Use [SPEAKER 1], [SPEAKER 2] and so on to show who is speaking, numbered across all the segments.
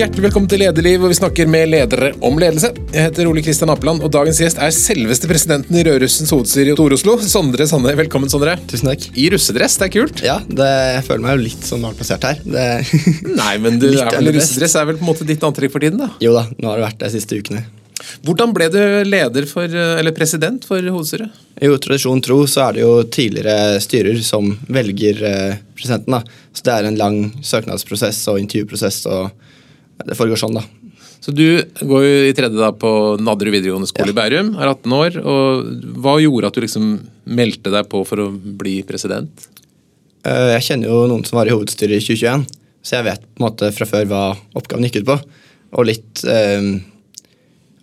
[SPEAKER 1] Hjertelig velkommen til Lederliv, hvor vi snakker med ledere om ledelse. Jeg heter Ole Kristian Apeland, og dagens gjest er selveste presidenten i Rødrussens hovedstyre i Tor-Oslo, Sondre Sanne. Velkommen, Sondre.
[SPEAKER 2] Tusen takk.
[SPEAKER 1] I russedress, det er kult.
[SPEAKER 2] Ja, det, jeg føler meg jo litt sånn malplassert plassert her. Det,
[SPEAKER 1] Nei, men du er vel russedress er vel på en måte ditt antrekk for tiden, da.
[SPEAKER 2] jo da, nå har det vært de siste ukene.
[SPEAKER 1] Hvordan ble du leder for, eller president for hovedstyret?
[SPEAKER 2] Jo, tradisjon tro så er det jo tidligere styrer som velger eh, presidenten. da. Så det er en lang søknadsprosess og intervjuprosess, og det foregår sånn, da.
[SPEAKER 1] Så du går jo i tredje da på Nadderud videregående skole i Bærum, er 18 år. og Hva gjorde at du liksom meldte deg på for å bli president?
[SPEAKER 2] Eh, Jeg kjenner jo noen som var i hovedstyret i 2021, så jeg vet på en måte fra før hva oppgaven gikk ut på. Og litt eh,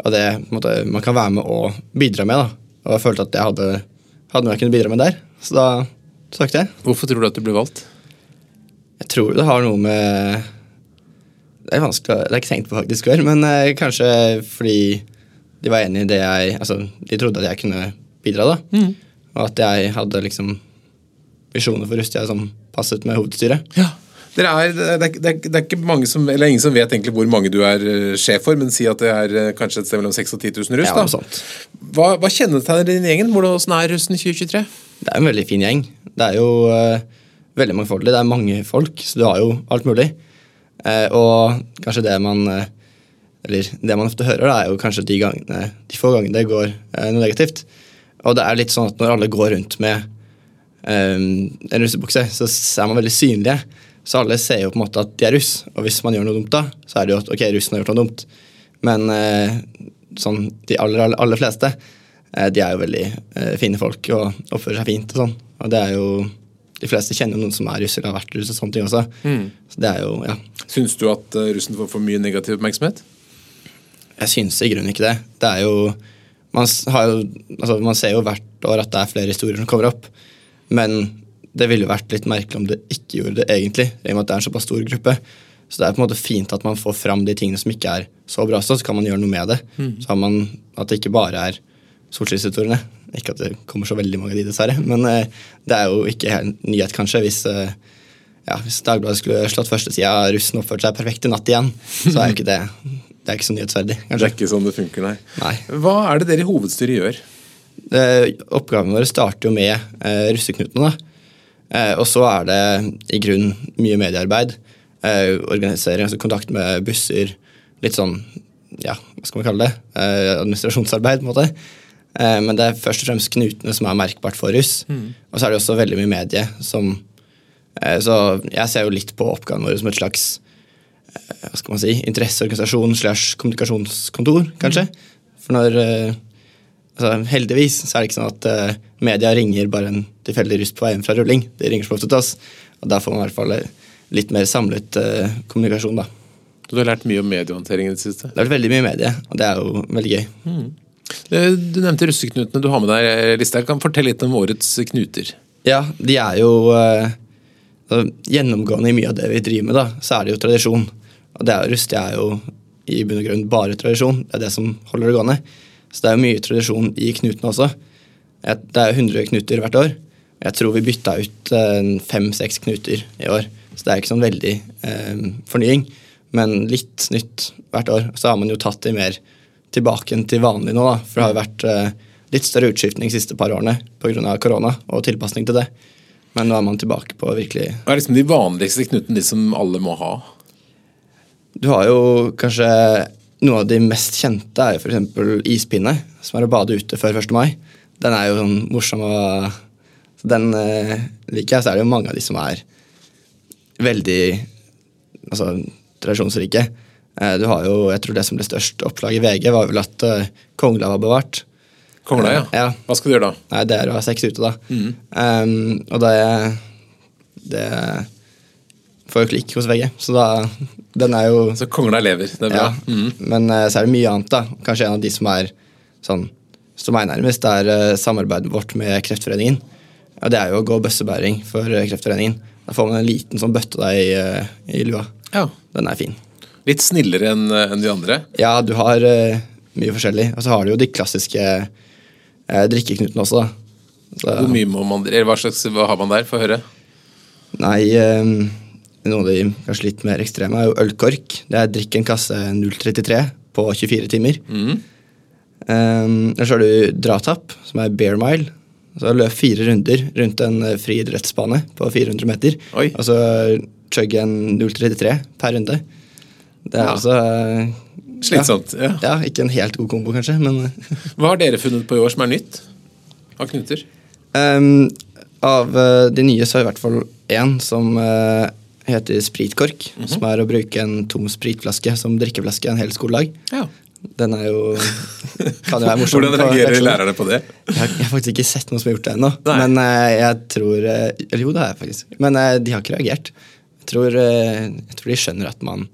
[SPEAKER 2] av det måte, man kan være med og bidra med. da. Og jeg følte at jeg hadde, hadde noe jeg kunne bidra med der, så da søkte jeg.
[SPEAKER 1] Hvorfor tror du at du ble valgt?
[SPEAKER 2] Jeg tror det har noe med Det er vanskelig, det har jeg ikke tenkt på faktisk før, men eh, kanskje fordi de var enig i det jeg Altså, de trodde at jeg kunne bidra, da. Og at jeg hadde liksom visjoner for Rustia som passet med hovedstyret.
[SPEAKER 1] Ja. Er, det, er, det, er, det er ikke mange som, eller ingen som vet egentlig hvor mange du er eh, sjef for, men si at det er eh, kanskje et sted mellom 6 og 10 000 russ.
[SPEAKER 2] Ja,
[SPEAKER 1] da.
[SPEAKER 2] sånt.
[SPEAKER 1] Hva, hva kjennetegner din gjengen? Hvordan er russen 2023?
[SPEAKER 2] Det er en veldig fin gjeng. Det er jo uh, veldig mangfoldig. Det er mange folk, så du har jo alt mulig. Eh, og kanskje det man eh, Eller det man ofte hører, da, er jo kanskje de, gangene, de få gangene det går eh, noe negativt. Og det er litt sånn at når alle går rundt med eh, en russebukse, så er man veldig synlige. Så alle ser jo på en måte at de er russ, og hvis man gjør noe dumt da, så er det jo at ok, russen har gjort noe dumt. Men eh, sånn, de aller, aller, aller fleste, eh, de er jo veldig eh, fine folk og oppfører seg fint og sånn. Og det er jo De fleste kjenner noen som er russ eller har vært russ og sånne ting også. Så det er jo, ja.
[SPEAKER 1] Syns du at eh, russen får for mye negativ oppmerksomhet?
[SPEAKER 2] Jeg syns i grunnen ikke det. Det er jo man, har jo, altså, man ser jo hvert år at det er flere historier som kommer opp. Men det ville vært litt merkelig om det ikke gjorde det egentlig, i og med at det er en såpass stor gruppe. Så det er på en måte fint at man får fram de tingene som ikke er så bra, så kan man gjøre noe med det. Så har man at det ikke bare er solskinnshistoriene. Ikke at det kommer så veldig mange av de, dessverre. Men eh, det er jo ikke helt nyhet, kanskje, hvis eh, ja, hvis Dagbladet skulle slått førstesida av russen oppførte seg perfekt i natt igjen, så er jo ikke det det er ikke så nyhetsverdig.
[SPEAKER 1] Det er ikke sånn det funker, nei.
[SPEAKER 2] Nei.
[SPEAKER 1] Hva er det dere i hovedstyret gjør?
[SPEAKER 2] Oppgavene våre starter jo med eh, russeknutene. Eh, og så er det i grunn mye mediearbeid. Eh, organisering, altså kontakt med busser. Litt sånn, ja, hva skal man kalle det? Eh, administrasjonsarbeid, på en måte. Eh, men det er først og fremst knutene som er merkbart for russ. Og så er det også veldig mye medie som eh, Så jeg ser jo litt på oppgaven vår som et slags eh, hva skal man si, interesseorganisasjon slash kommunikasjonskontor, kanskje. For når altså, Heldigvis så er det ikke sånn at media ringer bare en tilfeldig russ på vei hjem fra rulling. De ringer så ofte til oss. Og da får man i hvert fall litt mer samlet kommunikasjon, da.
[SPEAKER 1] Du har lært mye om mediehåndtering i det siste.
[SPEAKER 2] Det har vært veldig mye medie, og det er jo veldig gøy.
[SPEAKER 1] Eh, Du nevnte russeknutene du har med deg, Lister. Listhaug. Kan fortelle litt om årets knuter.
[SPEAKER 2] Ja, de er jo eh, altså, Gjennomgående i mye av det vi driver med, da, så er det jo tradisjon. Og det er, Rusty er jo i bunn og grunn bare tradisjon. Det er det som holder det gående. Så det er jo mye tradisjon i knutene også. Det er jo 100 knuter hvert år. Jeg tror vi bytta ut fem-seks knuter i år. Så det er ikke sånn veldig eh, fornying, men litt nytt hvert år. Så har man jo tatt det mer tilbake til vanlig nå, da. For det har jo vært eh, litt større utskiftning de siste par årene pga. korona og tilpasning til det. Men nå er man tilbake på virkelig
[SPEAKER 1] Hva er liksom de vanligste knutene, de som alle må ha?
[SPEAKER 2] Du har jo kanskje Noe av de mest kjente er jo f.eks. ispinne, som er å bade ute før 1. mai. Den er jo sånn morsom og Den eh, liker jeg. Så er det jo mange av de som er veldig altså, tradisjonsrike. Eh, du har jo, jeg tror Det som ble størst oppslag i VG, var vel at eh, Kongla var bevart.
[SPEAKER 1] Kongla, ja.
[SPEAKER 2] Ja.
[SPEAKER 1] Hva skal du gjøre da?
[SPEAKER 2] Nei, det er å ha sex ute, da. Um, og det Det får jo klikk hos VG, så da Den er jo
[SPEAKER 1] Så kongla lever. Det er bra.
[SPEAKER 2] ja. Men eh, så er det mye annet, da. Kanskje en av de som er sånn Står meg nærmest, det er eh, samarbeidet vårt med Kreftforeningen. Og det er jo å gå bøssebæring for eh, Kreftforeningen. Da får man en liten sånn bøtte deg i, eh, i lua.
[SPEAKER 1] Ja.
[SPEAKER 2] Den er fin.
[SPEAKER 1] Litt snillere enn en de andre.
[SPEAKER 2] Ja, du har uh, mye forskjellig. Og så har du jo de klassiske uh, drikkeknutene også, da. Så,
[SPEAKER 1] Hvor mye må man Eller hva slags hva har man der? Få høre.
[SPEAKER 2] Nei, um, noen av de kanskje litt mer ekstreme er jo ølkork. Det er drikk en kasse 033 på 24 timer.
[SPEAKER 1] Mm.
[SPEAKER 2] Um, så har du dratapp, som er bear mile. Så løp fire runder rundt en eh, friidrettsbane på 400 meter.
[SPEAKER 1] Oi.
[SPEAKER 2] Og så chugge en 033 per runde. Det er
[SPEAKER 1] Ja.
[SPEAKER 2] altså eh,
[SPEAKER 1] Slitsomt. Ja.
[SPEAKER 2] Ja, ikke en helt god kombo, kanskje, men
[SPEAKER 1] Hva har dere funnet på i år som er nytt? Av knuter?
[SPEAKER 2] um, Av eh, de nye så er det i hvert fall én som uh, heter spritkork.
[SPEAKER 1] Mhm.
[SPEAKER 2] Som er å bruke en tom spritflaske som drikkeflaske en hel skoledag.
[SPEAKER 1] Ja.
[SPEAKER 2] Den er jo Kan jo være morsom.
[SPEAKER 1] Hvordan reagerer lærerne på det?
[SPEAKER 2] Jeg har, jeg har faktisk ikke sett noen som har gjort det ennå. Men uh, jeg tror eh, Eller jo, det har jeg faktisk. Men eh, de har ikke reagert. Jeg tror, eh, jeg tror de skjønner at, man,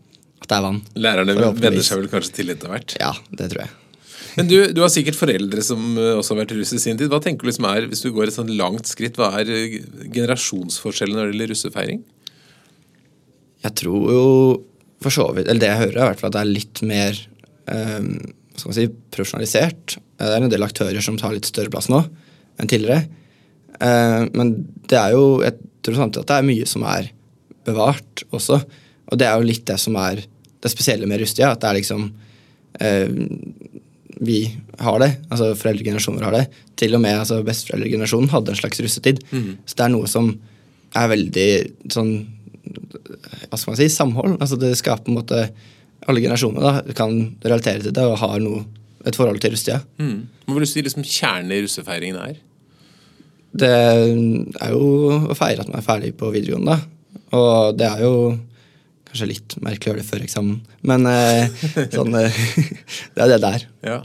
[SPEAKER 2] at det er vann.
[SPEAKER 1] Lærerne venner seg vel kanskje til etter hvert.
[SPEAKER 2] Ja, det tror jeg.
[SPEAKER 1] Men du, du har sikkert foreldre som eh, også har vært russ i sin tid. Hva tenker du liksom er, Hvis du går et sånn langt skritt, hva er eh, generasjonsforskjellen når det gjelder russefeiring?
[SPEAKER 2] Jeg tror jo for så vidt Eller det jeg hører, er i hvert fall at det er litt mer um, skal man si, profesjonalisert. Det er en del aktører som tar litt større plass nå enn tidligere. Uh, men det er jo Jeg tror samtidig at det er mye som er bevart også. Og det er jo litt det som er det spesielle med Rustia. At det er liksom eh, Vi har det. Altså foreldregenerasjoner har det. Til og med altså, besteforeldregenerasjonen hadde en slags russetid. Så det er noe som er veldig sånn hva skal man si, samhold. Altså Det skaper på en måte Alle generasjoner da, kan relatere til det og har noe, et forhold til russetida.
[SPEAKER 1] Mm. Hva vil du si liksom kjernen i russefeiringen er?
[SPEAKER 2] Det er jo å feire at man er ferdig på videregående, da. Og det er jo kanskje litt merkelig å gjøre det før eksamen, men eh, sånn eh, Det er det der.
[SPEAKER 1] Ja.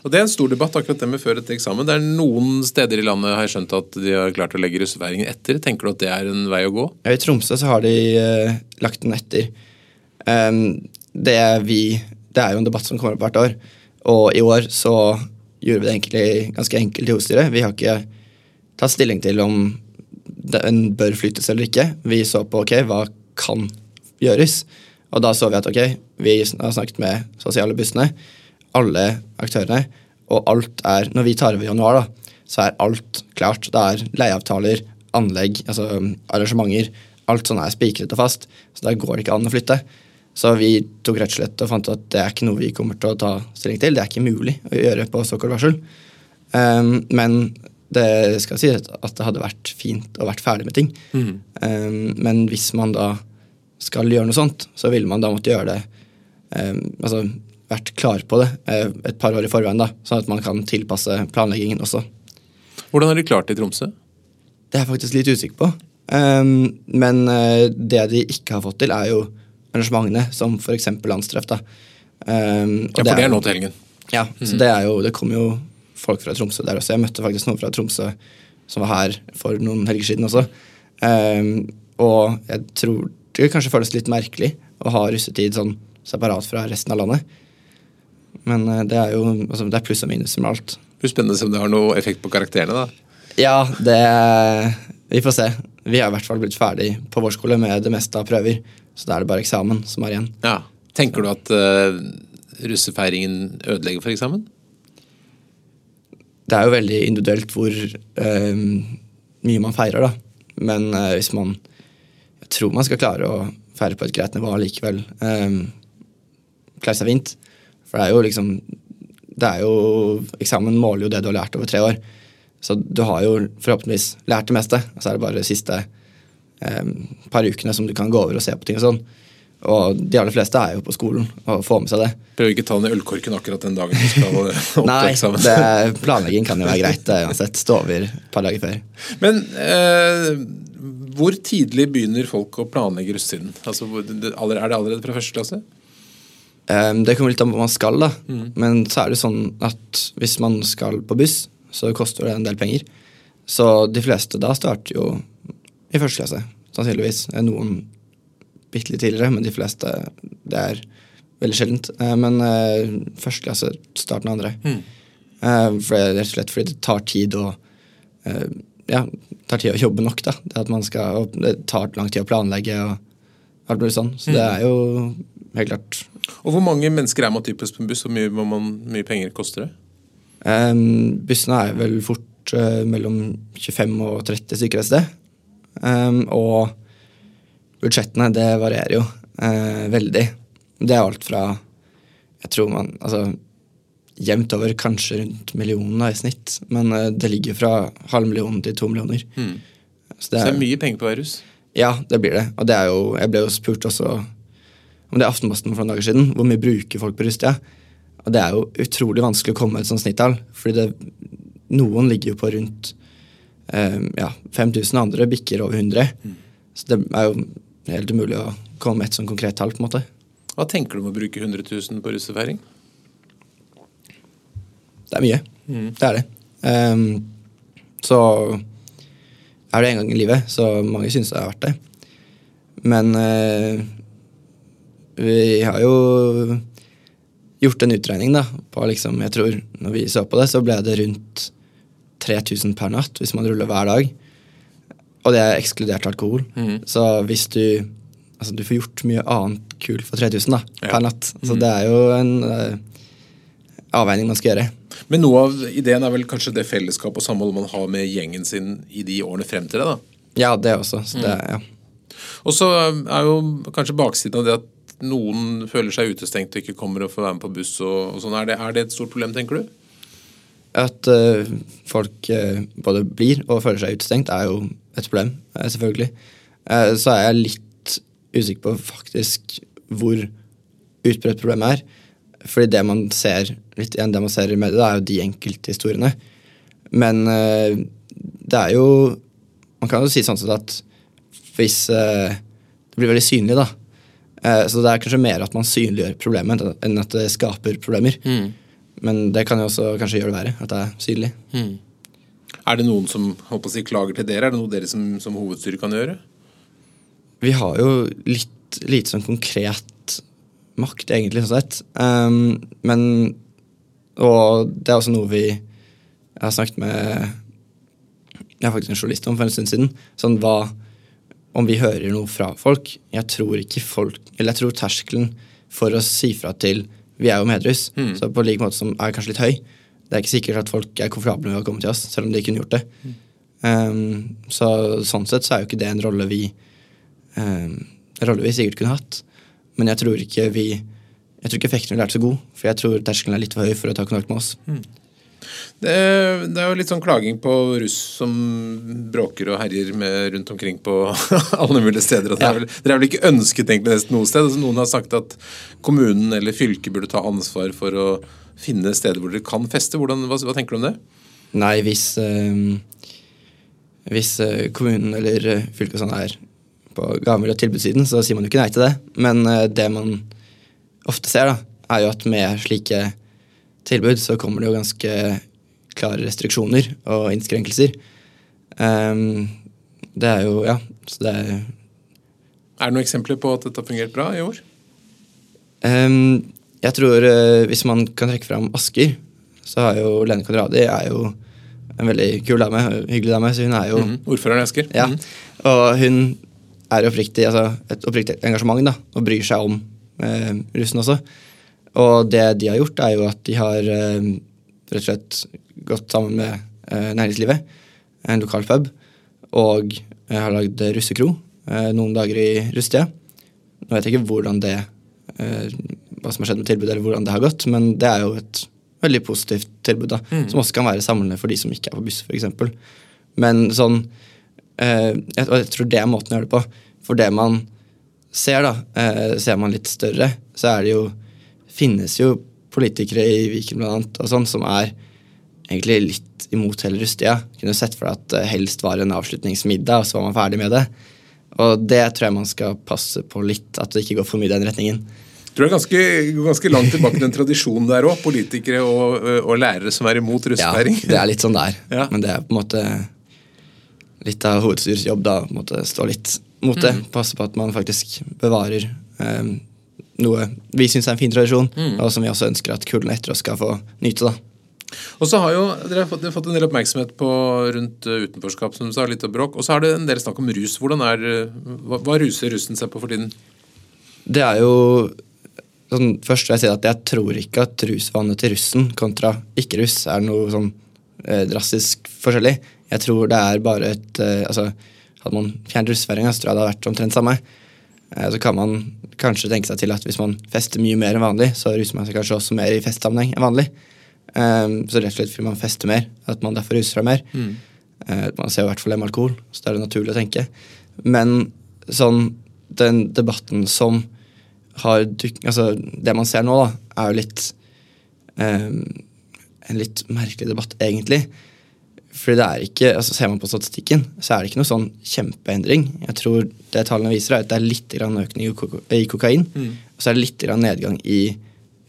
[SPEAKER 1] Og Det er en stor debatt, akkurat det med før etter eksamen. Det er Noen steder i landet har jeg skjønt at de har klart å legge russefeiringen etter. Tenker du at det er en vei å gå?
[SPEAKER 2] Ja, I Tromsø så har de eh, lagt den etter. Um, det, vi, det er jo en debatt som kommer opp hvert år, og i år så gjorde vi det egentlig ganske enkelt i hovedstyret. Vi har ikke tatt stilling til om den bør flyttes eller ikke. Vi så på ok, hva kan gjøres. Og da så vi at ok, vi har snakket med sosiale bussene, alle aktørene, og alt er Når vi tar over i januar, da, så er alt klart. Det er leieavtaler, anlegg, altså um, arrangementer. Alt sånn er spikret og fast, så da går det ikke an å flytte. Så vi tok rett og slett og fant at det er ikke noe vi kommer til å ta stilling til. Det er ikke mulig å gjøre på så kort varsel. Um, men det skal sies at det hadde vært fint å vært ferdig med ting. Um, men hvis man da skal gjøre noe sånt, så ville man da måtte gjøre det eh, Altså vært klar på det eh, et par år i forveien, da, sånn at man kan tilpasse planleggingen også.
[SPEAKER 1] Hvordan har de klart det i Tromsø?
[SPEAKER 2] Det er jeg faktisk litt usikker på. Um, men eh, det de ikke har fått til, er jo arrangementene, som f.eks. landstreff. da. Um,
[SPEAKER 1] Ja, For det er
[SPEAKER 2] jo-
[SPEAKER 1] nå til helgen.
[SPEAKER 2] Ja, så det er jo, det kommer jo folk fra Tromsø der også. Jeg møtte faktisk noen fra Tromsø som var her for noen helger siden også. Um, og jeg tror det kanskje føles litt merkelig å ha russetid sånn separat fra resten av landet. Men eh, det er jo altså, det er pluss og minus med alt.
[SPEAKER 1] Det blir spennende om det har noe effekt på karakterene. da.
[SPEAKER 2] Ja, det Vi får se. Vi har i hvert fall blitt ferdig på vår skole med det meste av prøver. Så da er det bare eksamen som er igjen.
[SPEAKER 1] Ja. Tenker du at uh, russefeiringen ødelegger for eksamen?
[SPEAKER 2] Det er jo veldig individuelt hvor uh, mye man feirer, da. Men uh, hvis man tror man skal klare å feire på et greit nivå likevel. Eh, klare seg fint. For det er jo liksom Det er jo Eksamen måler jo det du har lært over tre år. Så du har jo forhåpentligvis lært det meste. Og så er det bare de siste eh, par ukene som du kan gå over og se på ting og sånn. Og de aller fleste er jo på skolen og får med seg det.
[SPEAKER 1] Prøver ikke å ta den i ølkorken akkurat den dagen du skal opp til
[SPEAKER 2] Nei,
[SPEAKER 1] eksamen.
[SPEAKER 2] det, planlegging kan jo være greit uansett. Stå over et par dager før.
[SPEAKER 1] Men eh, hvor tidlig begynner folk å planlegge russetiden? Altså, hvor- er det allerede fra første klasse?
[SPEAKER 2] Um, det kommer litt an på hva man skal, da. Men så er det sånn at hvis man skal på buss, så koster det en del penger. Så de fleste da starter jo i første klasse, sannsynligvis. Noen bitte litt tidligere, men de fleste Det er veldig sjeldent. Eh, Men uh, første klasse starten av andre. Eh, for det er rett og slett fordi det tar tid å eh, Ja, tar tid å jobbe nok, da. Det at man skal, og det tar lang tid å planlegge og alt mulig sånn. Så det er jo helt klart
[SPEAKER 1] Og hvor mange mennesker er man typisk på en buss? Hvor mye, man, mye penger koster det?
[SPEAKER 2] Um, bussene er vel fort uh, mellom 25 og 30 stykker et sted. Um, og budsjettene, det varierer jo uh, veldig. Det er alt fra Jeg tror man Altså jevnt over kanskje rundt millionen i snitt. Men eh, det ligger fra halv million til to millioner.
[SPEAKER 1] Mm.
[SPEAKER 2] Så
[SPEAKER 1] Så det er mye penger på hver russ.
[SPEAKER 2] Ja, det blir det. Og det er jo Jeg ble jo spurt også om det er Aftenposten for noen dager siden. Hvor mye bruker folk på russetida? Og det er jo utrolig vanskelig å komme med et sånt snittall. Fordi det, noen ligger jo på rundt eh, ja, 5000, andre bikker over 100. Så det er jo helt umulig å komme med et sånn konkret tall. på en måte.
[SPEAKER 1] Hva tenker du om å bruke 100 000 på russefeiring?
[SPEAKER 2] Det er mye. Det er det. Um, så er det en gang i livet, så mange syns det er verdt det. Men uh, vi har jo gjort en utregning, da, på liksom Jeg tror når vi så på det, så ble det rundt 3000 per natt hvis man ruller hver dag. Og det er ekskludert alkohol.
[SPEAKER 1] Mm.
[SPEAKER 2] Så hvis du Altså, du får gjort mye annet kult for 3000 da,
[SPEAKER 1] Ja.
[SPEAKER 2] per natt. Så det er jo en uh, avveining man skal gjøre.
[SPEAKER 1] Men noe av ideen er vel kanskje det fellesskap og samholdet man har med gjengen sin i de årene frem til det. da.
[SPEAKER 2] Ja, det også. Så det, ja.
[SPEAKER 1] Og så er jo kanskje baksiden av det at noen føler seg utestengt og ikke kommer og får være med på buss. og, og sånn. Er det, er det et stort problem, tenker du?
[SPEAKER 2] At uh, folk uh, både blir og føler seg utestengt, er jo et problem, uh, selvfølgelig. Så er jeg litt usikker på faktisk hvor utbredt problemet er. Fordi det man ser litt igjen det man ser i media, er jo de enkelthistoriene. Men eh, det er jo Man kan jo si sånn sett at hvis eh, Det blir veldig synlig, da. Eh, så det er kanskje mer at man synliggjør problemet enn at det skaper problemer. Men det kan jo også kanskje gjøre det verre, at det er synlig.
[SPEAKER 1] Er det noen som håper å si, klager til dere? Er det noe dere som, som hovedstyre kan gjøre?
[SPEAKER 2] Vi har jo litt lite sånn konkret makt, egentlig, sånn sett. Um, men Og det er også noe vi Jeg har snakket med Jeg har faktisk en journalist om for en stund siden. Sånn hva Om vi hører noe fra folk. Jeg tror ikke folk Eller jeg tror terskelen for å si fra til Vi er jo medruss, så på like måte som er kanskje litt høy. Det er ikke sikkert at folk er komfortable med å komme til oss, selv om de kunne gjort det. Um, så sånn sett så er jo ikke det en rolle vi um, rolle vi sikkert kunne hatt. Men jeg tror ikke vi jeg tror ikke effekten ville vært så god, for jeg tror terskelen er litt for høy for å ta kontakt med oss.
[SPEAKER 1] Det, det er jo litt sånn klaging på russ som bråker og herjer med rundt omkring på alle mulige steder. Det er dere er vel ikke ønsket egentlig nesten noe sted? Altså, noen har sagt at kommunen eller fylket burde ta ansvar for å finne steder hvor dere kan feste. Hvordan, hva, hva tenker du om det?
[SPEAKER 2] Nei, hvis øh, Hvis eh, kommunen eller eh, fylket sånn er på gavmiljø- og tilbudssiden, så sier man jo ikke nei til det. Men eh, det man ofte ser, da, er jo at med slike tilbud så kommer det jo ganske klare restriksjoner og innskrenkelser. Um, det er jo Ja, så det er
[SPEAKER 1] Er det noen eksempler på at dette har fungert bra i år?
[SPEAKER 2] Um, jeg tror uh, hvis man kan trekke fram Asker, så har jo Lene Konradi er jo en veldig kul dame, hyggelig dame, så hun er jo
[SPEAKER 1] Mhm. Ordføreren i Asker?
[SPEAKER 2] Ja,
[SPEAKER 1] Mhm.
[SPEAKER 2] og hun er oppriktig, altså et oppriktig engasjement da, og bryr seg om eh, russen også. Og det de har gjort, er jo at de har eh, rett og slett gått sammen med eh, næringslivet, en lokal pub, og eh, har lagd russekro eh, noen dager i russetida. Nå vet jeg ikke hvordan det, eh, hva som har skjedd med tilbudet, eller hvordan det har gått, men det er jo et veldig positivt tilbud, da, som også kan være samlende for de som ikke er på buss, f.eks. Men sånn Og jeg tror det er måten å gjøre det på. For det man ser, da, eh, ser man litt større, så er det jo Finnes jo politikere i Viken blant annet, og sånn, som er egentlig litt imot hele russetida. Kunne sett for deg at det helst var en avslutningsmiddag, og så var man ferdig med det. Og det tror jeg man skal passe på litt, at det ikke går for mye i den retningen.
[SPEAKER 1] Jeg tror det er ganske, ganske langt tilbake den tradisjonen der òg. Politikere og, og lærere som er imot
[SPEAKER 2] Ja, det er litt sånn det er.
[SPEAKER 1] Ja.
[SPEAKER 2] Men det er på en måte litt av hovedstyrets jobb da, måtte stå litt mot det.
[SPEAKER 1] Mm.
[SPEAKER 2] Passe på at man faktisk bevarer eh, noe vi syns er en fin tradisjon,
[SPEAKER 1] Mm.
[SPEAKER 2] og som vi også ønsker at kullene etter oss skal få nyte. da.
[SPEAKER 1] Og så har jo dere har fått, dere har fått en del oppmerksomhet på rundt uh, utenforskap, som du sa, litt av bråk. Og så er det en del snakk om rus. Hvordan er, uh, hva, hva ruser russen seg på for tiden?
[SPEAKER 2] Det er jo sånn, Først vil jeg si at jeg tror ikke at rusvanene til russen kontra ikke-russ er noe sånn eh, drastisk forskjellig. Jeg tror det er bare et eh, altså, Hadde man fjernet russefeiringa, så tror jeg det hadde vært omtrent samme. Eh, så kan man kanskje tenke seg til at hvis man fester mye mer enn vanlig, så ruser man seg kanskje også mer i festsammenheng enn vanlig. Um, så rett og slett fordi man fester mer, at man derfor ruser seg mer. Mm. Uh, man ser i hvert fall det med alkohol, så det er det naturlig å tenke. Men sånn, den debatten som har Altså, det man ser nå, da, er jo litt um, En litt merkelig debatt, egentlig. Fordi det er ikke, altså Ser man på statistikken, så er det ikke noe sånn kjempeendring. Jeg tror det tallene viser, er at det er litt økning i kokain, mm. og så er det litt nedgang i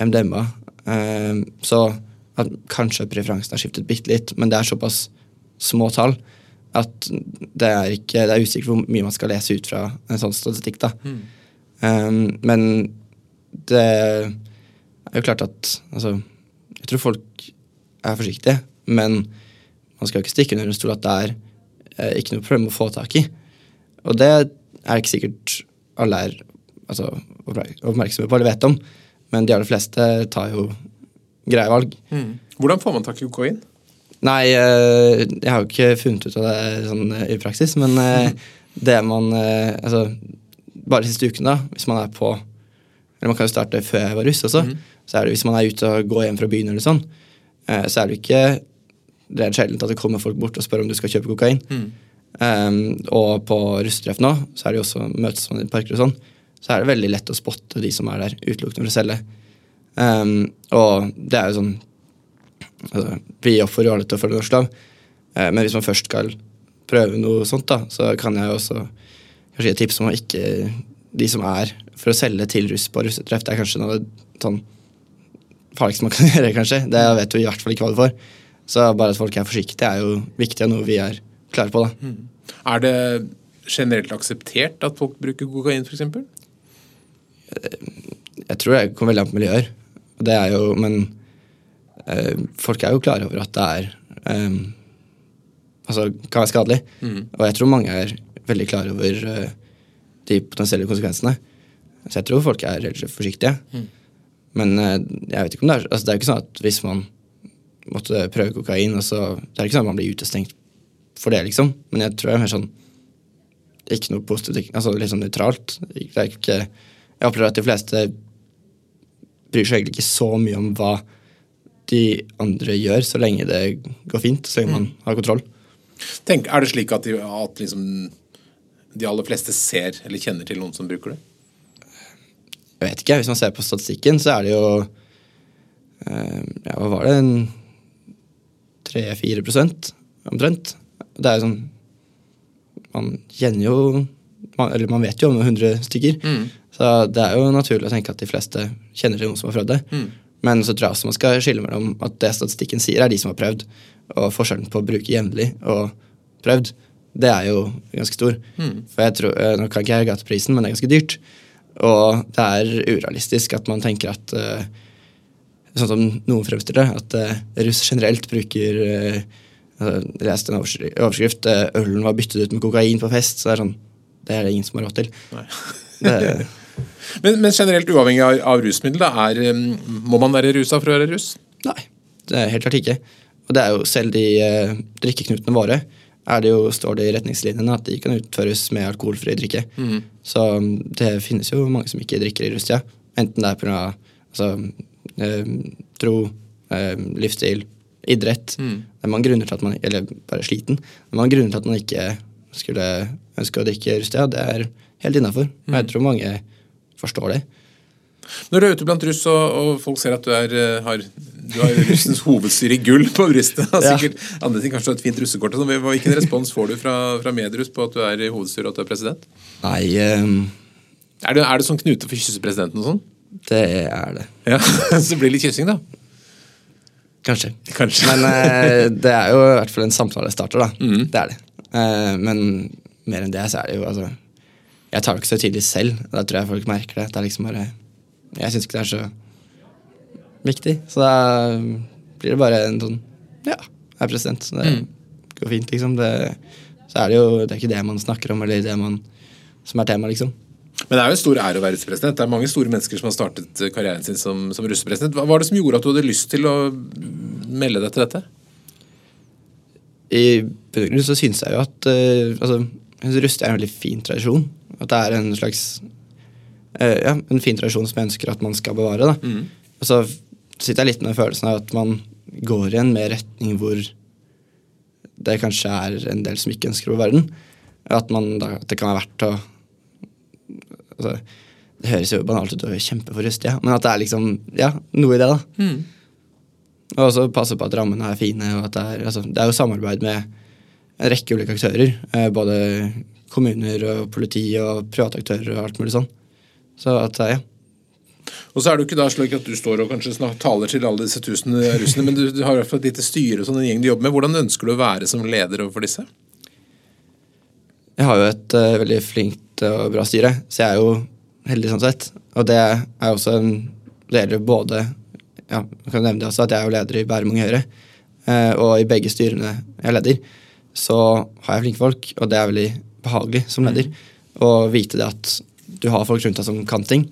[SPEAKER 2] MDMA. Um, så at kanskje preferansen har skiftet bitte litt, men det er såpass små tall at det er, ikke, det er usikkert hvor mye man skal lese ut fra en sånn statistikk. da. Mm. Um, men det er jo klart at altså, Jeg tror folk er forsiktige, men man skal ikke stikke under en stol at det er eh, ikke noe problem å få tak i. Og det er ikke sikkert alle er altså, oppmerksomme på eller vet om, men de aller fleste tar jo greie valg. Mm.
[SPEAKER 1] Hvordan får man tak i kokain?
[SPEAKER 2] Nei, eh, jeg har jo ikke funnet ut av det sånn eh, i praksis, men mm. det man Altså, bare de siste ukene, da, hvis man er på Eller man kan jo starte før jeg var russ også. Mm. Så er det hvis man er ute og går hjem fra byen eller sånn, så er det ikke det er sjeldent at det kommer folk bort og spør om du skal kjøpe kokain. Mm. Um, og på russetreff nå så er det jo også møtes man i parker og sånn, så er det veldig lett å spotte de som er der utelukkende for å selge. Um, og det er jo sånn altså, Vi oppfordrer jo alle til å følge norsk lov, uh, men hvis man først skal prøve noe sånt, da, så kan jeg jo også kanskje gi et tips om å ikke De som er for å selge til russ på russetreff, det er kanskje noe sånn farligste man kan gjøre, kanskje. Det vet du i hvert fall ikke hva du får. Så bare at folk er forsiktige, er jo viktig, noe vi er klare på. da. Mm.
[SPEAKER 1] Er det generelt akseptert at folk bruker kokain, f.eks.?
[SPEAKER 2] Jeg tror det kommer veldig an på miljøer. Det er jo, men eh, folk er jo klare over at det er eh, Altså kan være skadelig. Mm. Og jeg tror mange er veldig klare over eh, de potensielle konsekvensene. Så jeg tror folk er relativt forsiktige. Mm. Men eh, jeg vet ikke om det er altså Det er jo ikke sånn at hvis man måtte prøve kokain. Og så, det er ikke sånn at man blir utestengt for det, liksom. Men jeg tror det er mer sånn Ikke noe positivt, altså litt sånn nøytralt. Det er ikke, jeg opplever at de fleste bryr seg egentlig ikke så mye om hva de andre gjør, så lenge det går fint, så lenge man mm. har kontroll.
[SPEAKER 1] Tenk, er det slik at, de, at liksom, de aller fleste ser eller kjenner til noen som bruker det?
[SPEAKER 2] Jeg vet ikke. Hvis man ser på statistikken, så er det jo eh, Ja, hva var det? En 3-4 omtrent. Det er jo sånn Man kjenner jo man, Eller man vet jo om 100 stykker. Mm. Så det er jo naturlig å tenke at de fleste kjenner til noen som har prøvd det. Mm. Men så tror jeg også man skal skille mellom at det statistikken sier, er de som har prøvd. Og forskjellen på å bruke jevnlig og prøvd, det er jo ganske stor. Mm. For jeg tror, eh, Nå kan ikke jeg gate prisen, men det er ganske dyrt. Og det er urealistisk at man tenker at uh, sånn som noen fremstiller det, at uh, russ generelt bruker uh, Jeg leste en overskrift uh, 'Ølen var byttet ut med kokain på fest'. Så det er sånn Det er det ingen som har råd til.
[SPEAKER 1] det, men, men, generelt uavhengig av, av rusmiddel, er, um, må man være rusa for å være russ?
[SPEAKER 2] Nei, det er helt klart ikke. Og det er jo selv de uh, drikkeknutene våre er det jo, står det i retningslinjene at de kan utføres med alkoholfri drikke. Mm. Så det finnes jo mange som ikke drikker i russetida. Enten det er pga. Altså, eh, tro, eh, livsstil, idrett. Mm. Det er mange grunner til at man Eller bare sliten. Det er mange grunner til at man ikke skulle ønske å drikke rustia. Det er helt innafor. Mm. Jeg tror mange forstår det.
[SPEAKER 1] Når du er ute blant russ, og, og folk ser at du, er, eh, har, du har russens hovedstyre i gull på brystet ja. sikkert andre ting, Kanskje et fint russekort. Sånn. Hvilken respons får du fra, fra Medruss på at du er i hovedstyret og at du er president?
[SPEAKER 2] Nei... Um...
[SPEAKER 1] Er, det, er det sånn knute for kyssepresidenten og sånn?
[SPEAKER 2] Det er det.
[SPEAKER 1] Ja, Så blir det litt kyssing, da?
[SPEAKER 2] Kanskje.
[SPEAKER 1] Kanskje.
[SPEAKER 2] Men eh, det er jo i hvert fall en samtalestarter, da. Mm. Det er det. Eh, men mer enn det så er det jo altså Jeg tar det ikke så tidlig selv. Da tror jeg folk merker det. Det er liksom bare Jeg syns ikke det er så viktig. Så da blir det bare en sånn Ja, jeg er president. Så det mm. går fint, liksom. Det, så er det jo det er ikke det man snakker om, eller det man, som er tema, liksom.
[SPEAKER 1] Men det er jo en stor ære å være russepresident. Det er mange store mennesker som har startet karrieren sin som, som russepresident. Hva var det som gjorde at du hadde lyst til å melde deg til dette?
[SPEAKER 2] I bunn så syns jeg jo at uh, altså, russ er en veldig fin tradisjon. At det er en slags uh, ja, en fin tradisjon som jeg ønsker at man skal bevare. da.
[SPEAKER 1] Mm.
[SPEAKER 2] Og så sitter jeg litt med følelsen av at man går i en mer retning hvor det kanskje er en del som ikke ønsker å bevare den. At, man, da, at det kan være verdt å altså, Det høres jo banalt ut og kjempe for Rustia, men at det er liksom ja, noe i det. da.
[SPEAKER 1] Mm.
[SPEAKER 2] Og også passe på at rammene er fine. og at Det er, altså, det er jo samarbeid med en rekke ulike aktører. Eh, både kommuner og politi og private aktører og alt mulig sånn. Så at, eh, ja.
[SPEAKER 1] Og så er det jo ikke da slik at du står og kanskje snart taler til alle disse tusen russene, men du, du har i hvert fall et lite styre og sånn, en gjeng du jobber med. Hvordan ønsker du å være som leder overfor disse?
[SPEAKER 2] Jeg har jo et uh, veldig flinkt og bra styre, så jeg er jo heldig sånn sett. Og det er også en leder både ja, jeg kan nevne det også, at jeg er jo leder i Bærum Unge Høyre. eh, og i begge styrene jeg leder, så har jeg flinke folk, og det er veldig behagelig som leder. Å vite det at du har folk rundt deg som kan ting,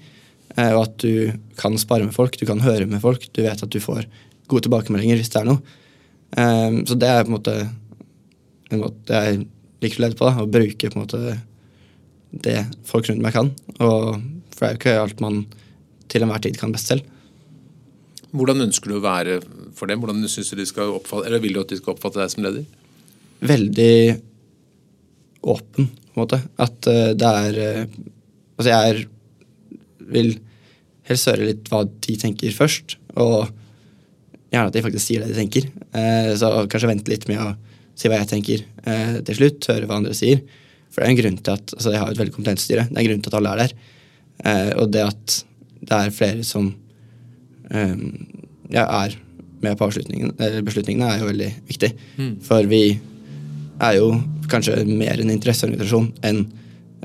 [SPEAKER 2] eh, og at du kan spare med folk, du kan høre med folk, du vet at du får gode tilbakemeldinger hvis det er noe. Eh, så det er på en måte en måte jeg liker å lede på, da, å bruke på en måte det folk rundt meg kan. Og, for det er jo ikke alt man til enhver tid kan best selv.
[SPEAKER 1] Hvordan ønsker du å være for dem? Hvordan synes du de skal oppfatte, eller Vil du at de skal oppfatte deg som leder?
[SPEAKER 2] Veldig åpen, på en måte. At eh, det er eh, Altså, jeg er, vil helst høre litt hva de tenker først, og gjerne at de faktisk sier det de tenker. Eh, så kanskje vente litt med å si hva jeg tenker til slutt, høre hva andre sier. For det er en grunn til at altså Jeg har et veldig kompetent styre. Det er en grunn til at alle er der. Eh, og det at det er flere som eh, ja, er med på beslutningene, er jo veldig viktig. For vi er jo kanskje mer en interesseorganisasjon enn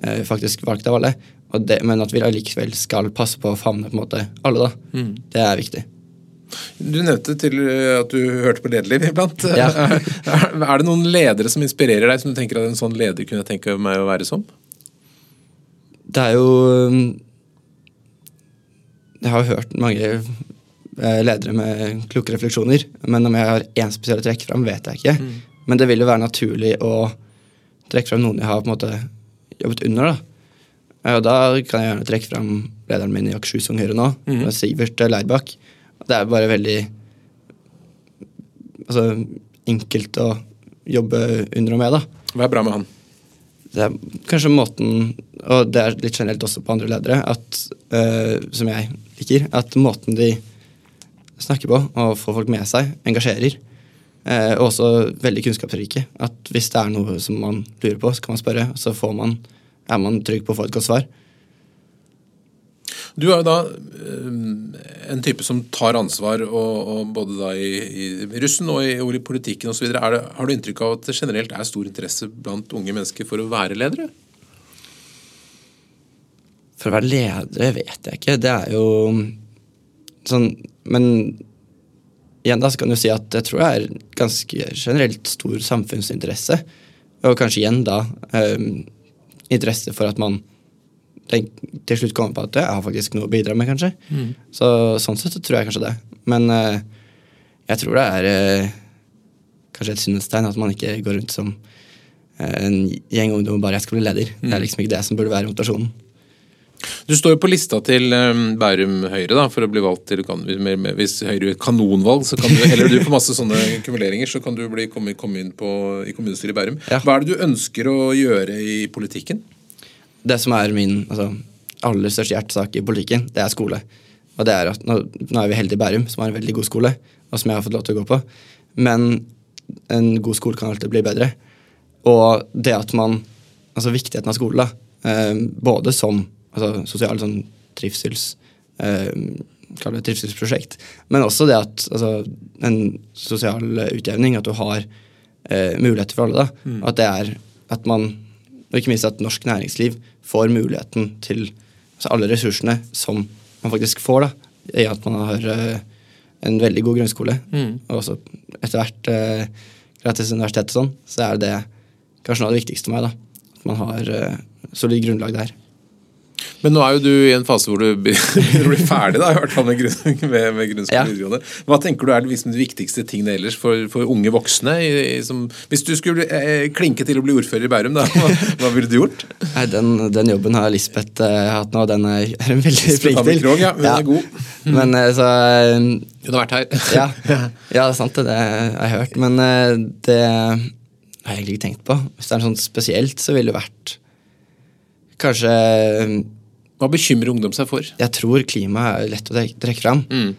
[SPEAKER 2] eh, faktisk valgt av alle. Det, men at vi allikevel skal passe på å favne på en måte alle, da. Det er viktig.
[SPEAKER 1] Du nevnte til eh, at du hørte på Lederliv iblant.
[SPEAKER 2] Ja.
[SPEAKER 1] er, det noen ledere som inspirerer deg, som du tenker at en sånn leder kunne tenke meg å være som?
[SPEAKER 2] Det er jo um, Jeg har hørt mange eh, ledere med kloke refleksjoner, men om jeg har én spesiell å trekke fram, vet jeg ikke. Men det vil jo være naturlig å trekke fram noen jeg har på en måte jobbet under. da. Eh, da kan jeg gjerne trekke fram lederen min i Akershus Ung Høyre nå, Sivert Leirbakk. Det er bare veldig altså, enkelt å jobbe under og med, da.
[SPEAKER 1] Hva er bra med han?
[SPEAKER 2] Det er kanskje måten, og det er litt generelt også på andre ledere, at, uh, som jeg liker, at måten de snakker på og får folk med seg, engasjerer. Eh, og også veldig kunnskapsrike. At hvis det er noe som man lurer på, så kan man spørre, så får man, er man trygg på å få et godt svar.
[SPEAKER 1] Du er jo da eh, en type som tar ansvar, og, og både da i, i russen og i, og i politikken osv. Har du inntrykk av at det generelt er stor interesse blant unge mennesker for å være ledere?
[SPEAKER 2] For å være ledere vet jeg ikke. Det er jo sånn Men igjen da så kan du si at jeg tror det er ganske generelt stor samfunnsinteresse. Og kanskje igjen da eh, interesse for at man til slutt kommer på at jeg har faktisk noe å bidra med, kanskje. Så sånn sett så tror jeg kanskje det. Men uh, jeg tror det er uh, kanskje et sunnhetstegn at man ikke går rundt som eh, en gjeng ungdom og bare 'jeg skal bli leder'. Det er liksom ikke det som burde være motivasjonen.
[SPEAKER 1] Du står jo på lista til Bærum Høyre da, for å bli valgt til Hvis Høyre gjør kanonvalg, så kan du, eller du får masse sånne kumuleringer, så kan du bli, komme, komme inn på, i kommunestyret i Bærum.
[SPEAKER 2] Ja.
[SPEAKER 1] Hva er det du ønsker å gjøre i politikken?
[SPEAKER 2] Det som er min altså, aller største hjertesak i politikken, det er skole. Og det er at nå, nå er vi heldige i Bærum, som har en veldig god skole, og som jeg har fått lov til å gå på. Men en god skole kan alltid bli bedre. Og det at man Altså viktigheten av skole, da. Eh, både som altså, sosial sånn trivsels eh, Kall det trivselsprosjekt. Men også det at altså, en sosial utjevning, at du har eh, muligheter for alle. da. At det er at man Og ikke minst at norsk næringsliv får muligheten til altså alle ressursene som man faktisk får, da, i at man har eh, en veldig god grunnskole, og også etter hvert eh, gratis universitet og sånn, så er det kanskje noe av det viktigste for meg. da, At man har eh, solid grunnlag der.
[SPEAKER 1] Men nå er jo du i en fase hvor du begynner å bli ferdig, da, i hvert fall med, grunn, med, med grunnskole
[SPEAKER 2] Ja.
[SPEAKER 1] og videregående. Hva tenker du er liksom de viktigste tingene ellers for, for unge voksne? I, i, som, hvis du skulle eh, klinke til å bli ordfører i Bærum, da, hva, hva ville du gjort?
[SPEAKER 2] Nei, den, den jobben har Lisbeth eh, hatt nå, og den er hun veldig flink til.
[SPEAKER 1] Ja, hun er god.
[SPEAKER 2] Men eh, så eh,
[SPEAKER 1] Hun har vært her.
[SPEAKER 2] ja, ja, det er sant, det, det har jeg hørt. Men eh, det har jeg egentlig ikke tenkt på. Hvis det er noe sånt spesielt, så ville det vært Kanskje
[SPEAKER 1] Hva bekymrer ungdom seg for?
[SPEAKER 2] Jeg tror klima er lett å trekke, fram.
[SPEAKER 1] Mm.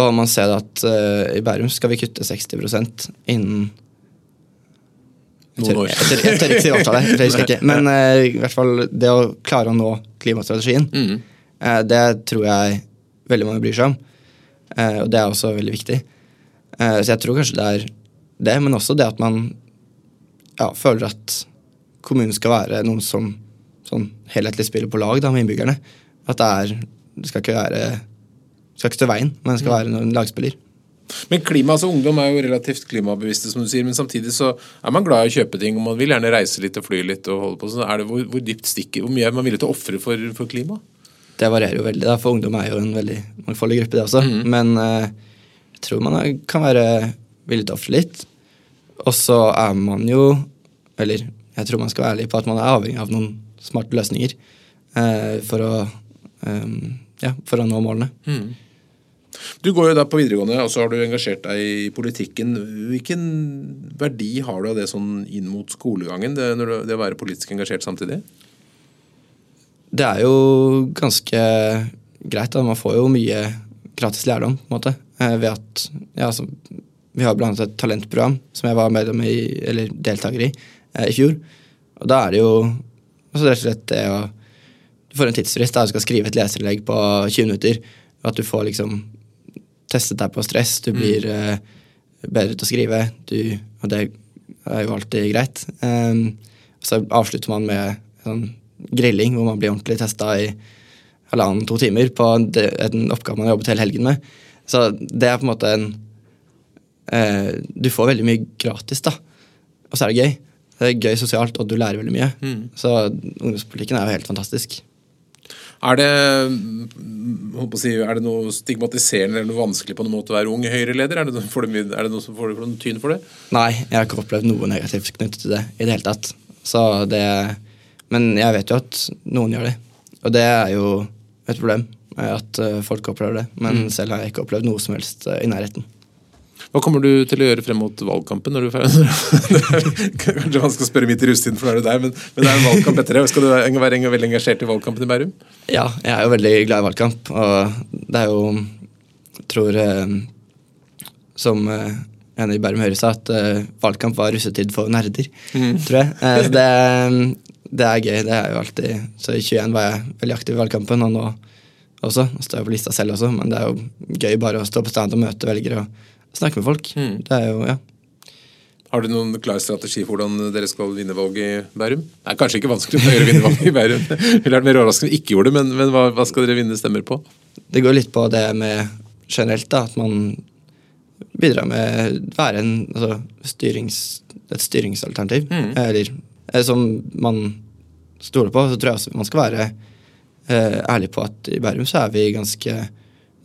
[SPEAKER 2] Og man ser at uh, i Bærum skal vi kutte 60 innen
[SPEAKER 1] Noen år.
[SPEAKER 2] Jeg tør, jeg tør ikke si årstallet. Men uh, i hvert fall det å klare å nå klimastrategien,
[SPEAKER 1] Mm.
[SPEAKER 2] uh, det tror jeg veldig mange bryr seg om. Og det er også veldig viktig. Så jeg tror kanskje det er det, men også det at man ja, føler at kommunen skal være noen som sånn helhetlig spiller på lag da, med innbyggerne. At det er Det skal ikke være skal ikke stå i veien, men det skal være en lagspiller.
[SPEAKER 1] Men klima, altså Ungdom er jo relativt klimabevisste, som du sier, men samtidig så er man glad i å kjøpe ting, og man vil gjerne reise litt og fly litt. og holde på. Så er det, hvor, hvor dypt stikker, hvor mye er man villig til å ofre for, for klima?
[SPEAKER 2] Det varierer jo veldig, da, for ungdom er jo en veldig mangfoldig gruppe, det også. Men uh, jeg tror man er, kan være villig til å ofre litt. Og så er man jo Eller jeg tror man skal være ærlig på at man er avhengig av noen smarte løsninger eh, for å eh, ja, for å nå målene.
[SPEAKER 1] Du går jo da på videregående, og så har du engasjert deg i politikken. Hvilken verdi har du av det sånn inn mot skolegangen, det, det å være politisk engasjert samtidig?
[SPEAKER 2] Det er jo ganske greit. da, Man får jo mye gratis lærdom på en måte, eh, ved at ja, altså, Vi har annet et talentprogram som jeg var medlem i, eller deltaker i i fjor. Og da er det jo altså rett og slett det å Du får en tidsfrist da du skal skrive et leserinnlegg på 20 minutter. og At du får liksom testet deg på stress. Du blir eh, bedre til å skrive. Du, og det er jo alltid greit. Um, så avslutter man med sånn grilling, hvor man blir ordentlig testa i halvannen-to timer på en oppgave man har jobbet hele helgen med. Så det er på en måte en uh, Du får veldig mye gratis, da. Og så er det gøy. Det er gøy sosialt, og du lærer veldig mye. Så ungdomspolitikken er jo helt fantastisk.
[SPEAKER 1] Er det, mm, si, er det noe stigmatiserende eller noe vanskelig på noen måte å være ung Høyre-leder? Er det, noe- får det noe som får deg noen tyn for det?
[SPEAKER 2] Nei, jeg har ikke opplevd noe negativt knyttet til det i det hele tatt. Så det, men jeg vet jo at noen gjør det. Og det er jo et problem at eh, folk opplever det. Men selv har jeg ikke opplevd noe som helst eh, i nærheten.
[SPEAKER 1] Hva kommer du til å gjøre frem mot valgkampen? Når du er Kanskje man skal spørre midt i russetiden, for nå er du der, men, men det er en valgkamp etter det. Skal du være veldig engasjert i valgkampen i Bærum?
[SPEAKER 2] Ja, jeg er jo veldig glad i valgkamp, og det er jo Jeg tror eh, Som eh, en i Bærum Høyre sa, at eh, valgkamp var russetid for nerder, tror jeg. Så det, det er gøy. Det er jo alltid Så i 21 var jeg veldig aktiv i valgkampen, og nå også. Nå står jeg på lista selv også, men det er jo gøy bare å stå på stand og møte velgere og snakke med folk. Det er jo, ja.
[SPEAKER 1] Har du noen klar strategi for hvordan dere skal vinne valget i Bærum? Det er kanskje ikke vanskelig å gjøre vinne valget i Bærum. Det ville vært mer overraskende om vi ikke gjorde det, men, men hva, hva skal dere vinne stemmer på?
[SPEAKER 2] Det går litt på det med generelt, da, at man bidrar med være en, altså, styrings, et styringsalternativ. Eller eh, som man stoler på. Så tror jeg også man skal være eh, ærlig på at i Bærum så er vi ganske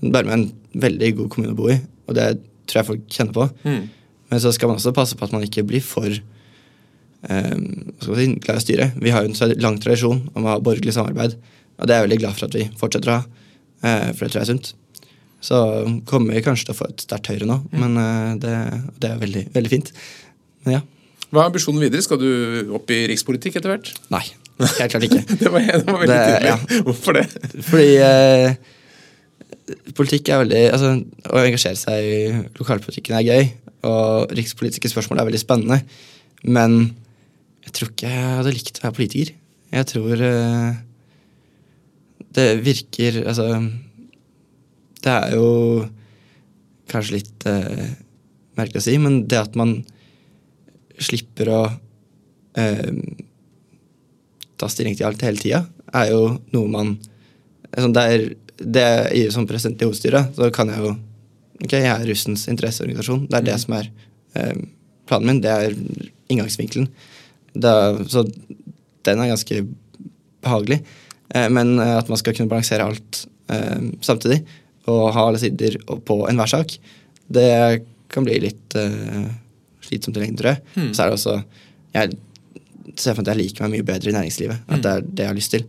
[SPEAKER 2] Bærum er en veldig god kommune å bo i, og det tror jeg folk kjenner på. Men så skal man også passe på at man ikke blir for um, skal si, glad i å styre. Vi har jo en lang tradisjon om å ha borgerlig samarbeid, og det er jeg veldig glad for at vi fortsetter å ha. uh, for det tror jeg er sunt. Så kommer vi kanskje til å få et sterkt Høyre nå, men uh, det, det er veldig, veldig fint. Men ja.
[SPEAKER 1] Hva er ambisjonen videre? Skal du opp i rikspolitikk etter hvert?
[SPEAKER 2] Nei. Helt klart ikke.
[SPEAKER 1] Det var, det var veldig
[SPEAKER 2] Det-
[SPEAKER 1] tydelig.
[SPEAKER 2] ja.
[SPEAKER 1] Hvorfor det?
[SPEAKER 2] Fordi eh, politikk er veldig Altså, å engasjere seg i lokalpolitikken er gøy, og rikspolitiske spørsmål er veldig spennende, men jeg tror ikke jeg hadde likt å være politiker. Jeg tror uh, det virker Altså Det er jo kanskje litt uh, merkelig å si, men det at man slipper å uh, ta stilling til alt hele tida, er jo noe man altså, det er, det er, i, Som president i hovedstyret så kan jeg jo Ok, jeg er russens interesseorganisasjon. Det er det som er eh, planen min. Det er inngangsvinkelen. Det er, så den er ganske behagelig. Eh, men eh, at man skal kunne balansere alt eh, samtidig og ha alle sider på enhver sak, det kan bli litt eh, slitsomt i lengden, tror jeg.
[SPEAKER 1] Mm.
[SPEAKER 2] Så er det også Jeg ser for meg at jeg liker meg mye bedre i næringslivet. At det er det jeg har lyst til.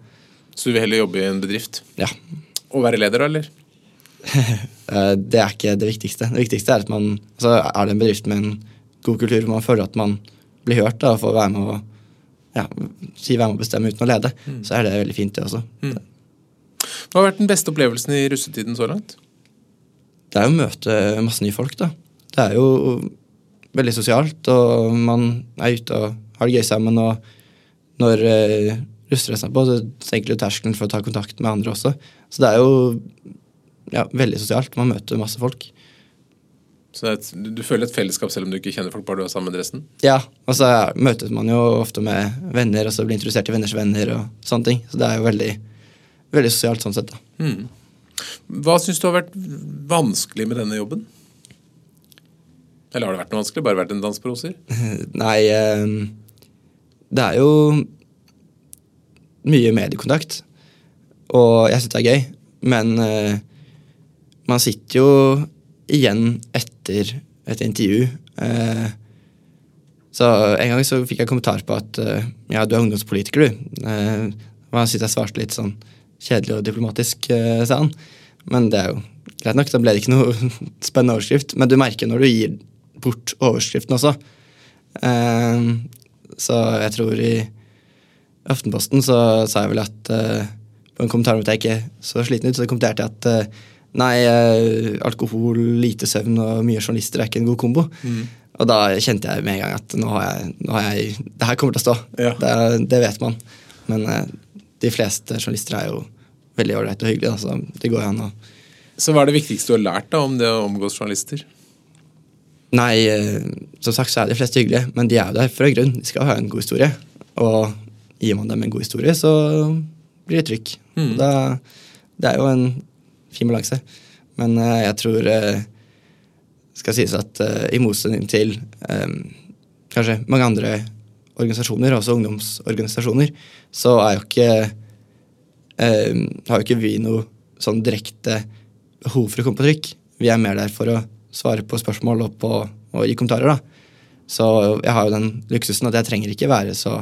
[SPEAKER 1] Så du vil heller jobbe i en bedrift?
[SPEAKER 2] Ja.
[SPEAKER 1] Og være leder, eller?
[SPEAKER 2] Eh, Det er ikke det viktigste. Det viktigste er at man altså er det en bedrift med en god kultur hvor man føler at man blir hørt da, og får være med å ja, si være med å bestemme uten å lede, så er det veldig fint, det også.
[SPEAKER 1] Hva har vært den beste opplevelsen i russetiden så langt?
[SPEAKER 2] Det er jo å møte masse nye folk, da. Det er jo veldig sosialt, og man er ute og har det gøy sammen. Og når eh, russedressen seg på, så senker du terskelen for å ta kontakt med andre også. Så det er jo ja, veldig sosialt. Man møter masse folk.
[SPEAKER 1] Så det er et, du- føler et fellesskap selv om du ikke kjenner folk, bare du har med dressen?
[SPEAKER 2] Ja, og så er- møtes man jo ofte med venner, og så blir introdusert i venners venner og sånne ting. Så det er jo veldig, veldig sosialt sånn sett, da.
[SPEAKER 1] Mm. Hva syns du har vært vanskelig med denne jobben? Eller har det vært noe vanskelig? Bare vært en dans på roser?
[SPEAKER 2] Nei, eh, det er jo mye mediekontakt, og jeg syns det er gøy, men uh, man sitter jo igjen etter et intervju. Uh, så en gang så fikk jeg kommentar på at uh, ja, du er ungdomspolitiker, du. Og han syntes jeg svarte litt sånn kjedelig og diplomatisk, sa han. Men det er jo greit nok, da ble det ikke noe spennende overskrift. Men du merker når du gir bort overskriften også. Så jeg tror i Aftenposten så sa jeg vel at uh, på en kommentar om at jeg ikke så sliten ut, så kommenterte jeg at uh, nei, uh, alkohol, lite søvn og mye journalister er ikke en god kombo. Og da kjente jeg med en gang at nå har jeg, nå har jeg det her kommer til å stå.
[SPEAKER 1] Ja.
[SPEAKER 2] Det, det vet man. Men de fleste journalister er jo veldig ålreite og hyggelige, så det går jo an å
[SPEAKER 1] Så hva er det viktigste du har lært da om det å omgås journalister?
[SPEAKER 2] Nei, som sagt så er de fleste hyggelige, men de er jo der for en grunn. De skal ha en god historie. Og gir man dem en god historie, så blir det trykk.
[SPEAKER 1] Mm.
[SPEAKER 2] Da, det er jo en fin balanse. Men uh, jeg tror uh, skal sies at uh, i motsetning til um, kanskje mange andre organisasjoner, også ungdomsorganisasjoner, så er jo ikke eh, har jo ikke vi noe sånn direkte behov for å komme på trykk. Vi er mer der for å svare på spørsmål og, på, og gi kommentarer. da. Så jeg har jo den luksusen at jeg trenger ikke være så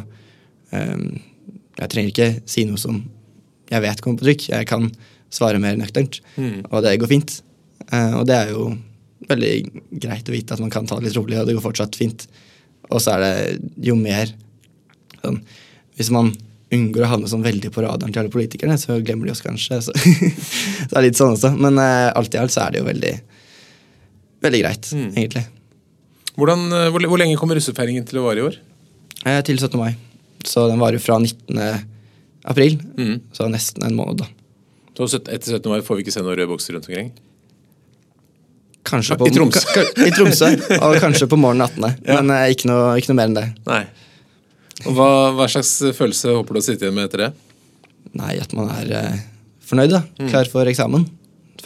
[SPEAKER 2] Jeg trenger ikke si noe som jeg vet kommer på trykk. Jeg kan svare mer nøkternt,
[SPEAKER 1] Mm.
[SPEAKER 2] og det går fint. Eh, og det er jo veldig greit å vite at man kan ta det litt rolig, og det går fortsatt fint. Og så er det jo mer sånn Hvis man unngår å havne sånn veldig på radaren til alle politikerne, så glemmer de oss kanskje. Så, så det er litt sånn også. Men uh, alt i alt så er det jo veldig, veldig greit,
[SPEAKER 1] Mm.
[SPEAKER 2] egentlig.
[SPEAKER 1] Hvordan, eh, hvor, hvor lenge kommer russefeiringen til å vare i år?
[SPEAKER 2] Eh, til 17. mai. Så den varer fra 19. april,
[SPEAKER 1] Mm.
[SPEAKER 2] så nesten en måned, da.
[SPEAKER 1] Så etter 17. mai får vi ikke se noen røde bokser rundt omkring?
[SPEAKER 2] Kanskje
[SPEAKER 1] I
[SPEAKER 2] på,
[SPEAKER 1] Tromsø.
[SPEAKER 2] ka- ka- I Tromsø, og kanskje på morgenen 18.
[SPEAKER 1] Ja.
[SPEAKER 2] Men eh, ikke, noe, ikke noe mer enn det.
[SPEAKER 1] Nei. Og hva, hva slags følelse håper du å sitte igjen med etter det?
[SPEAKER 2] Nei, at man er eh, fornøyd, da. Klar for eksamen.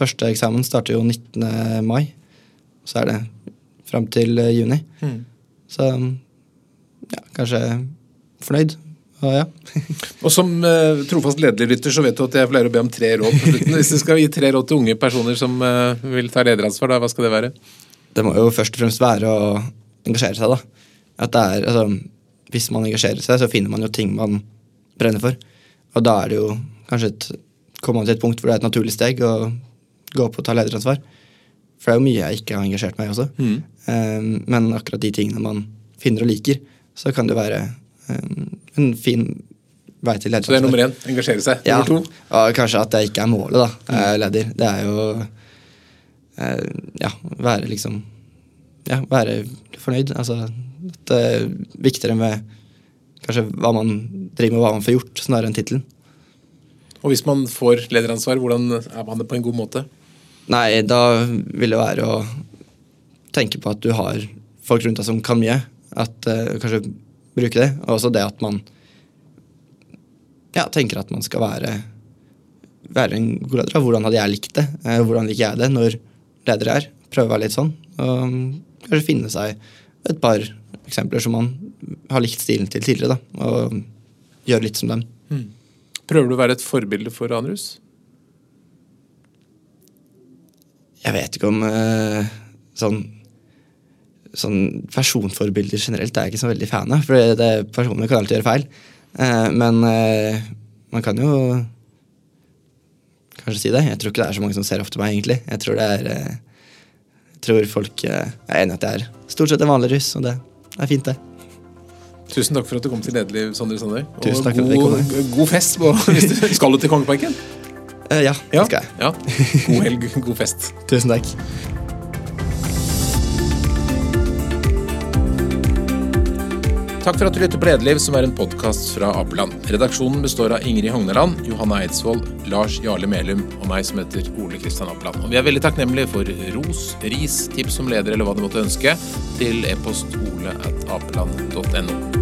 [SPEAKER 2] Første eksamen starter jo 19. mai. Så er det fram til juni. juni. Så ja, kanskje fornøyd. Ja, ja.
[SPEAKER 1] Og som uh, trofast lederlytter så vet du at jeg pleier å be om tre råd på slutten. Hvis du skal gi tre råd til unge personer som uh, vil ta lederansvar, da, hva skal det være?
[SPEAKER 2] Det må jo først og fremst være å engasjere seg, da. At det er, altså, hvis man engasjerer seg, så finner man jo ting man brenner for. Og da er det jo kanskje et, kommer man til et punkt hvor det er et naturlig steg å gå opp og ta lederansvar. For det er jo mye jeg ikke har engasjert meg i også. Um, men akkurat de tingene man finner og liker, så kan det være en fin vei til
[SPEAKER 1] Så det er nummer én. Engasjere seg.
[SPEAKER 2] Ja,
[SPEAKER 1] Nummer to.
[SPEAKER 2] og kanskje at det ikke er målet, da. eh, Leder. Det er jo eh, Ja, være liksom Ja, være fornøyd. Altså det er viktigere med kanskje hva man driver med, hva man får gjort, snarere enn tittelen.
[SPEAKER 1] Og hvis man får lederansvar, hvordan er man det på en god måte?
[SPEAKER 2] Nei, da vil det være å tenke på at du har folk rundt deg som kan mye. At uh, Kanskje bruke det. Og også det at man ja, tenker at man skal være være en god leder. da. Hvordan hadde jeg likt det? Eh, hvordan liker jeg det når ledere er? Prøve å være litt sånn. Og mm, kanskje finne seg et par eksempler som man har likt stilen til tidligere. da, Og gjøre litt som dem.
[SPEAKER 1] Prøver du å være et forbilde for Anrus?
[SPEAKER 2] Jeg vet ikke om eh, sånn sånn personforbilder generelt er jeg ikke så veldig fan av. For det, personene kan alltid gjøre feil. Eh, men eh, man kan jo kanskje si det. Jeg tror ikke det er så mange som ser opp til meg, egentlig. Jeg tror det er eh, Jeg tror folk eh, er enig i at jeg er stort sett en vanlig russ, og det er fint, det.
[SPEAKER 1] Tusen takk for at du kom til Nederliv, Sondre Sander.
[SPEAKER 2] Tusen takk for at
[SPEAKER 1] god,
[SPEAKER 2] kom.
[SPEAKER 1] god fest. På, hvis du, skal du til Kongeparken?
[SPEAKER 2] Eh, ja, det skal jeg.
[SPEAKER 1] ja. God helg, god fest.
[SPEAKER 2] Tusen takk.
[SPEAKER 1] Takk for at du lytter på Lederliv, som er en podkast fra Apeland. Redaksjonen består av Ingrid Hogneland, Johanna Eidsvoll, Lars Jarle Melum og meg som heter Ole Kristian Apeland. Og vi er veldig takknemlige for ros, ris, tips som leder eller hva du måtte ønske, til e-post ole at apeland.no.